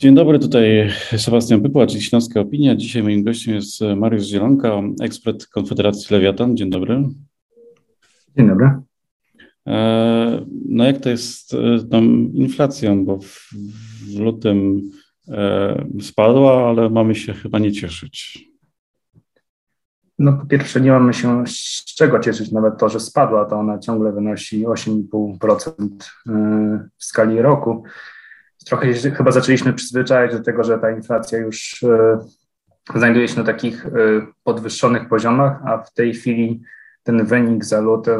Dzień dobry, tutaj Sebastian Pypła, czyli Śląska Opinia. Dzisiaj moim gościem jest Mariusz Zielonka, ekspert Konfederacji Lewiatan. Dzień dobry. Dzień dobry. E, no jak to jest z tą inflacją, bo w, w lutym e, spadła, ale mamy się chyba nie cieszyć. No po pierwsze nie mamy się z czego cieszyć, nawet to, że spadła, to ona ciągle wynosi 8,5% e, w skali roku trochę się chyba zaczęliśmy przyzwyczajać do tego, że ta inflacja już e, znajduje się na takich e, podwyższonych poziomach, a w tej chwili ten wynik za luty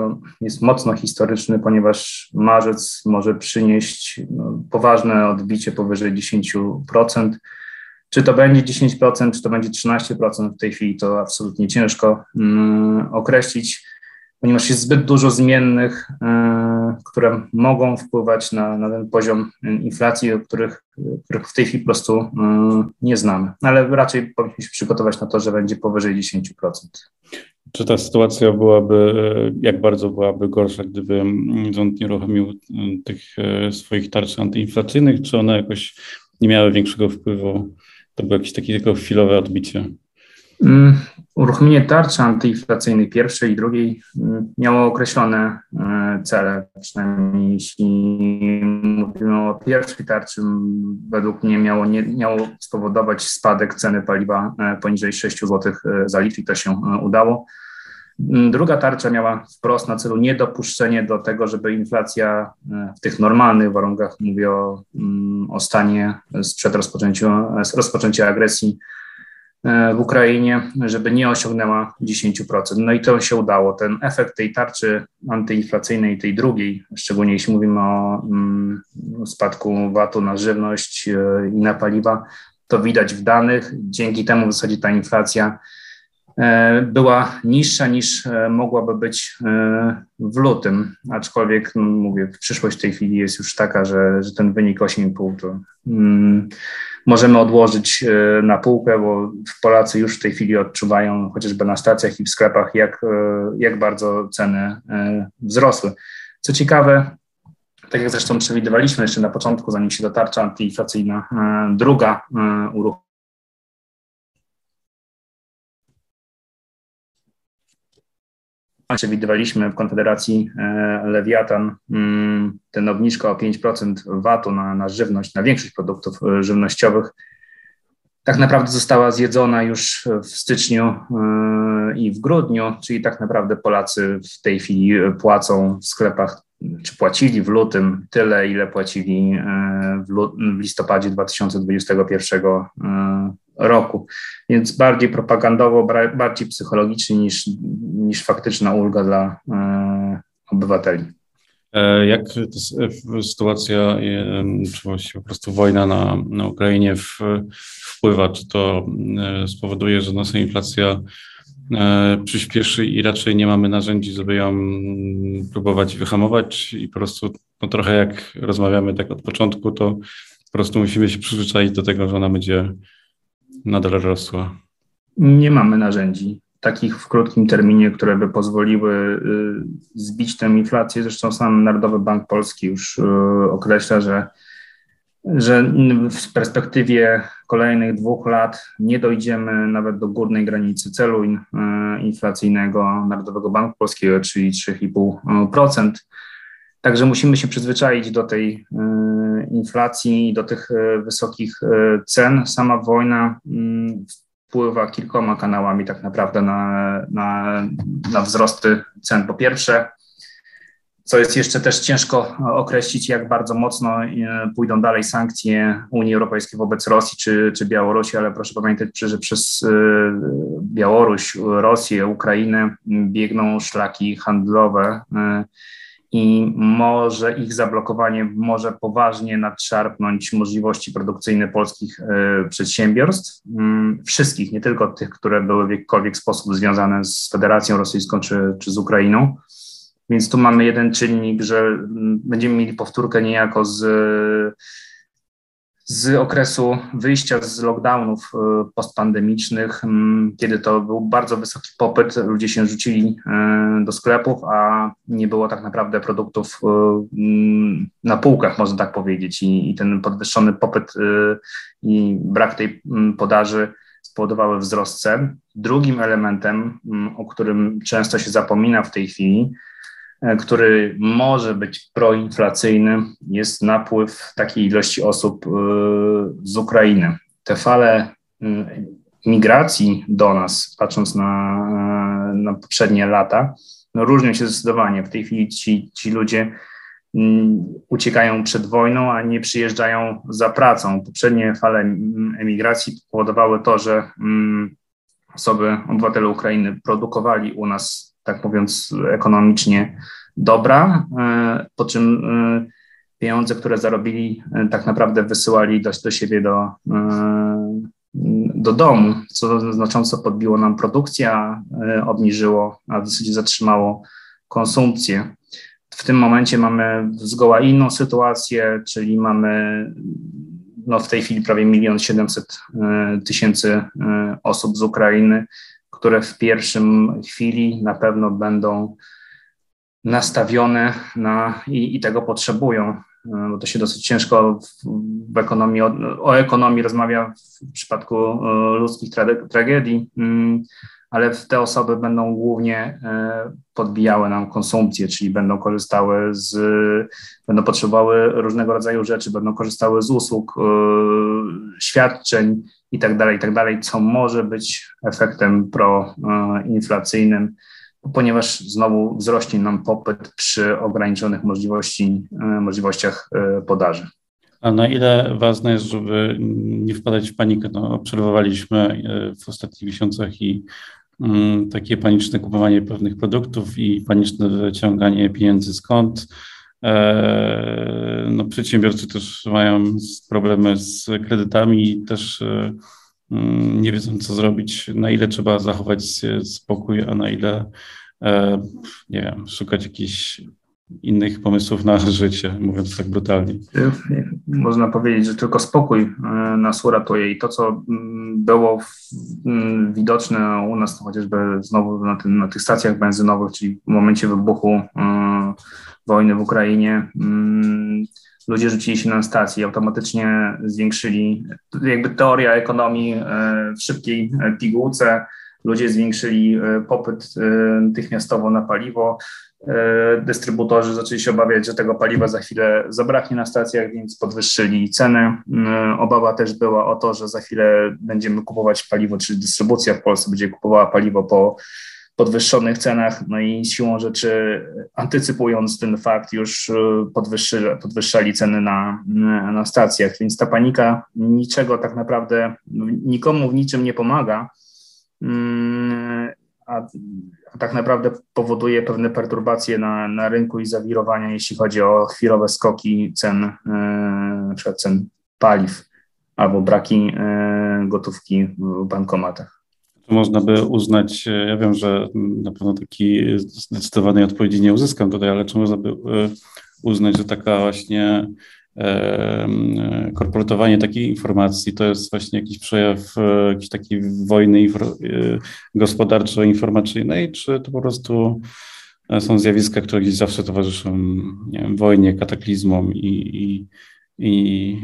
jest mocno historyczny, ponieważ marzec może przynieść no, poważne odbicie powyżej 10%. Czy to będzie 10%, czy to będzie 13%, w tej chwili to absolutnie ciężko mm, określić ponieważ jest zbyt dużo zmiennych, e, które mogą wpływać na, na ten poziom inflacji, których, których w tej chwili po prostu e, nie znamy. Ale raczej powinniśmy się przygotować na to, że będzie powyżej 10%. Czy ta sytuacja byłaby, jak bardzo byłaby gorsza, gdyby rząd nie uruchomił tych e, swoich tarcz antyinflacyjnych, czy one jakoś nie miały większego wpływu? To było jakieś takie tylko chwilowe odbicie? Mm, uruchomienie tarczy antyinflacyjnej pierwszej i drugiej mm, miało określone e, cele, przynajmniej jeśli mówimy o pierwszej tarczy, według mnie miało, nie, miało spowodować spadek ceny paliwa e, poniżej 6 zł e, za litr i to się udało. Mm, druga tarcza miała wprost na celu niedopuszczenie do tego, żeby inflacja w tych normalnych warunkach, mówię o, o stanie sprzed rozpoczęcia, rozpoczęcia agresji, w Ukrainie, żeby nie osiągnęła 10%. No i to się udało. Ten efekt tej tarczy antyinflacyjnej, tej drugiej, szczególnie jeśli mówimy o mm, spadku VAT-u na żywność e, i na paliwa, to widać w danych. Dzięki temu w zasadzie ta inflacja e, była niższa niż mogłaby być w lutym, aczkolwiek no mówię, przyszłość w tej chwili jest już taka, że, że ten wynik 8,5 to mm, możemy odłożyć e, na półkę, bo Polacy już w tej chwili odczuwają chociażby na stacjach i w sklepach, jak, e, jak bardzo ceny e, wzrosły. Co ciekawe, tak jak zresztą przewidywaliśmy jeszcze na początku, zanim się dotarcza antyinflacyjna, druga uruchomiona przewidywaliśmy w Konfederacji e, Lewiatan mm, ten obniżka o 5% VAT-u na, na żywność, na większość produktów e, żywnościowych, tak naprawdę została zjedzona już w styczniu e, i w grudniu, czyli tak naprawdę Polacy w tej chwili płacą w sklepach, czy płacili w lutym tyle, ile płacili w listopadzie 2021 roku. Więc bardziej propagandowo, bardziej psychologicznie niż, niż faktyczna ulga dla e, obywateli. E, jak sytuacja, czy właściwie po prostu wojna na, na Ukrainie wpływa? Czy to e, spowoduje, że nasza inflacja przyspieszy i raczej nie mamy narzędzi, żeby ją próbować wyhamować i po prostu no trochę jak rozmawiamy tak od początku, to po prostu musimy się przyzwyczaić do tego, że ona będzie nadal rosła? Nie mamy narzędzi takich w krótkim terminie, które by pozwoliły y, zbić tę inflację. Zresztą sam Narodowy Bank Polski już y, określa, że, że w perspektywie kolejnych dwóch lat nie dojdziemy nawet do górnej granicy celu y, inflacyjnego Narodowego Banku Polskiego, czyli 3,5%. Także musimy się przyzwyczaić do tej inflacji i do tych e, wysokich e, cen. Sama wojna mm, wpływa kilkoma kanałami tak naprawdę na, na, na wzrosty cen. Po pierwsze, co jest jeszcze też ciężko określić, jak bardzo mocno pójdą dalej sankcje Unii Europejskiej wobec Rosji czy, czy Białorusi, ale proszę pamiętać, że przez Białoruś, Rosję, Ukrainę biegną szlaki handlowe i może ich zablokowanie może poważnie nadszarpnąć możliwości produkcyjne polskich e, przedsiębiorstw, mm, wszystkich, nie tylko tych, które były w jakikolwiek sposób związane z Federacją Rosyjską czy, czy z Ukrainą. Więc tu mamy jeden czynnik, że mm, będziemy mieli powtórkę niejako z, z okresu wyjścia z lockdownów postpandemicznych, mm, kiedy to był bardzo wysoki popyt, ludzie się rzucili do sklepów, a nie było tak naprawdę produktów mm, na półkach, można tak powiedzieć, i, i ten podwyższony popyt i brak tej podaży spowodowały wzrost cen. Drugim elementem, o którym często się zapomina w tej chwili, e, który może być proinflacyjny, jest napływ takiej ilości osób e, z Ukrainy. Te fale migracji do nas, patrząc na, e, na poprzednie lata, no różnią się zdecydowanie. W tej chwili ci, ci ludzie uciekają przed wojną, a nie przyjeżdżają za pracą. Poprzednie fale emigracji powodowały to, że osoby, obywatele Ukrainy produkowali u nas, tak mówiąc, ekonomicznie dobra, e, po czym e, pieniądze, które zarobili, e, tak naprawdę wysyłali do, do siebie do, do domu, co znacząco podbiło nam produkcję, obniżyło, a w zasadzie zatrzymało konsumpcję. W tym momencie mamy zgoła inną sytuację, czyli mamy no w tej chwili prawie milion siedemset tysięcy osób z Ukrainy, które w pierwszym chwili na pewno będą nastawione na i, i tego potrzebują, e, bo to się dosyć ciężko w, w ekonomii, o, o, ekonomii rozmawia w przypadku ludzkich tragedii. Mm, ale te osoby będą głównie e, podbijały nam konsumpcję, czyli będą korzystały z, będą potrzebowały różnego rodzaju rzeczy, będą korzystały z usług, e, świadczeń i tak dalej, i tak dalej, co może być efektem proinflacyjnym, ponieważ znowu wzrośnie nam popyt przy ograniczonych możliwości, e, możliwościach podaży. A na ile ważne jest, żeby nie wpadać w panikę? No, obserwowaliśmy w ostatnich miesiącach i Mm, takie paniczne kupowanie pewnych produktów i paniczne wyciąganie pieniędzy skąd. E, no, przedsiębiorcy też mają problemy z kredytami, też e, mm, nie wiedzą, co zrobić, na ile trzeba zachować spokój, a na ile, e, nie wiem, szukać jakichś innych pomysłów na życie, mówiąc tak brutalnie. Można powiedzieć, że tylko spokój nas uratuje i to, co mm, było mm, widoczne u nas, to chociażby znowu na, tym, na tych stacjach benzynowych, czyli w momencie wybuchu wojny w Ukrainie, mm, ludzie rzucili się na stację, automatycznie zwiększyli, jakby teoria ekonomii e, w szybkiej pigułce, ludzie zwiększyli popyt natychmiastowo na paliwo, E, dystrybutorzy zaczęli się obawiać, że tego paliwa za chwilę zabraknie na stacjach, więc podwyższyli ceny. E, obawa też była o to, że za chwilę będziemy kupować paliwo, czyli dystrybucja w Polsce będzie kupowała paliwo po podwyższonych cenach, no i siłą rzeczy antycypując ten fakt już e, podwyższali ceny na, na stacjach, więc ta panika niczego tak naprawdę, nikomu w niczym nie pomaga, mm, a tak naprawdę powoduje pewne perturbacje na, na rynku i zawirowania, jeśli chodzi o chwilowe skoki cen, e, na przykład cen paliw albo braki e, gotówki w bankomatach. Można by uznać, e, ja wiem, że na pewno takiej zdecydowanej odpowiedzi nie uzyskam tutaj, ale czy można by uznać, że taka właśnie korporatowanie takiej informacji to jest właśnie jakiś przejaw e, jakiejś takiej wojny e, gospodarczo-informacyjnej, czy to po prostu e, są zjawiska, które gdzieś zawsze towarzyszą nie wiem, wojnie, kataklizmom i, i, i,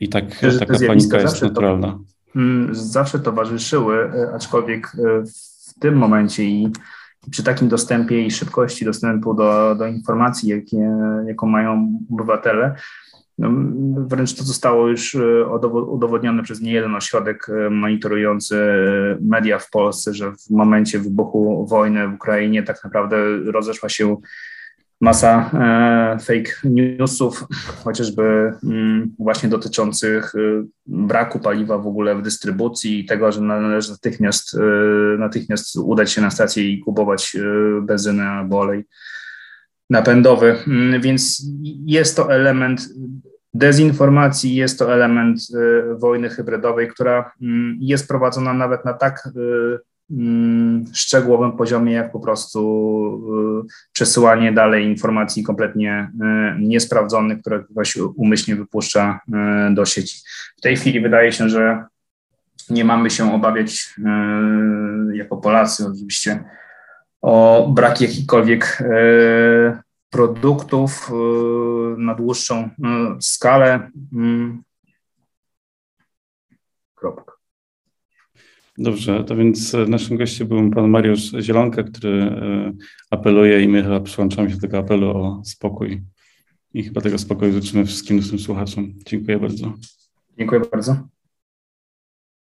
i tak, taka panika jest naturalna. Mm, zawsze towarzyszyły, aczkolwiek w tym momencie i przy takim dostępie i szybkości dostępu do, do informacji, jakie, jaką mają obywatele, no, wręcz to zostało już e, udowodnione przez niejeden ośrodek e, monitorujący e, media w Polsce, że w momencie wybuchu wojny w Ukrainie tak naprawdę rozeszła się masa fake newsów, chociażby mm, właśnie dotyczących braku paliwa w ogóle w dystrybucji i tego, że należy natychmiast, natychmiast udać się na stację i kupować benzynę albo olej napędowy. Mm, więc jest to element dezinformacji, jest to element y, wojny hybrydowej, która mm, jest prowadzona nawet na tak y, szczegółowym poziomie, jak po prostu przesyłanie dalej informacji kompletnie niesprawdzonych, które ktoś umyślnie wypuszcza do sieci. W tej chwili wydaje się, że nie mamy się obawiać jako Polacy oczywiście o brak jakichkolwiek produktów na dłuższą skalę. Mm, kropka. Dobrze, to więc e, naszym gościem był pan Mariusz Zielonka, który e, apeluje i my chyba przyłączamy się do tego apelu o spokój. I chyba tego spokoju życzymy wszystkim naszym słuchaczom. Dziękuję bardzo. Dziękuję bardzo.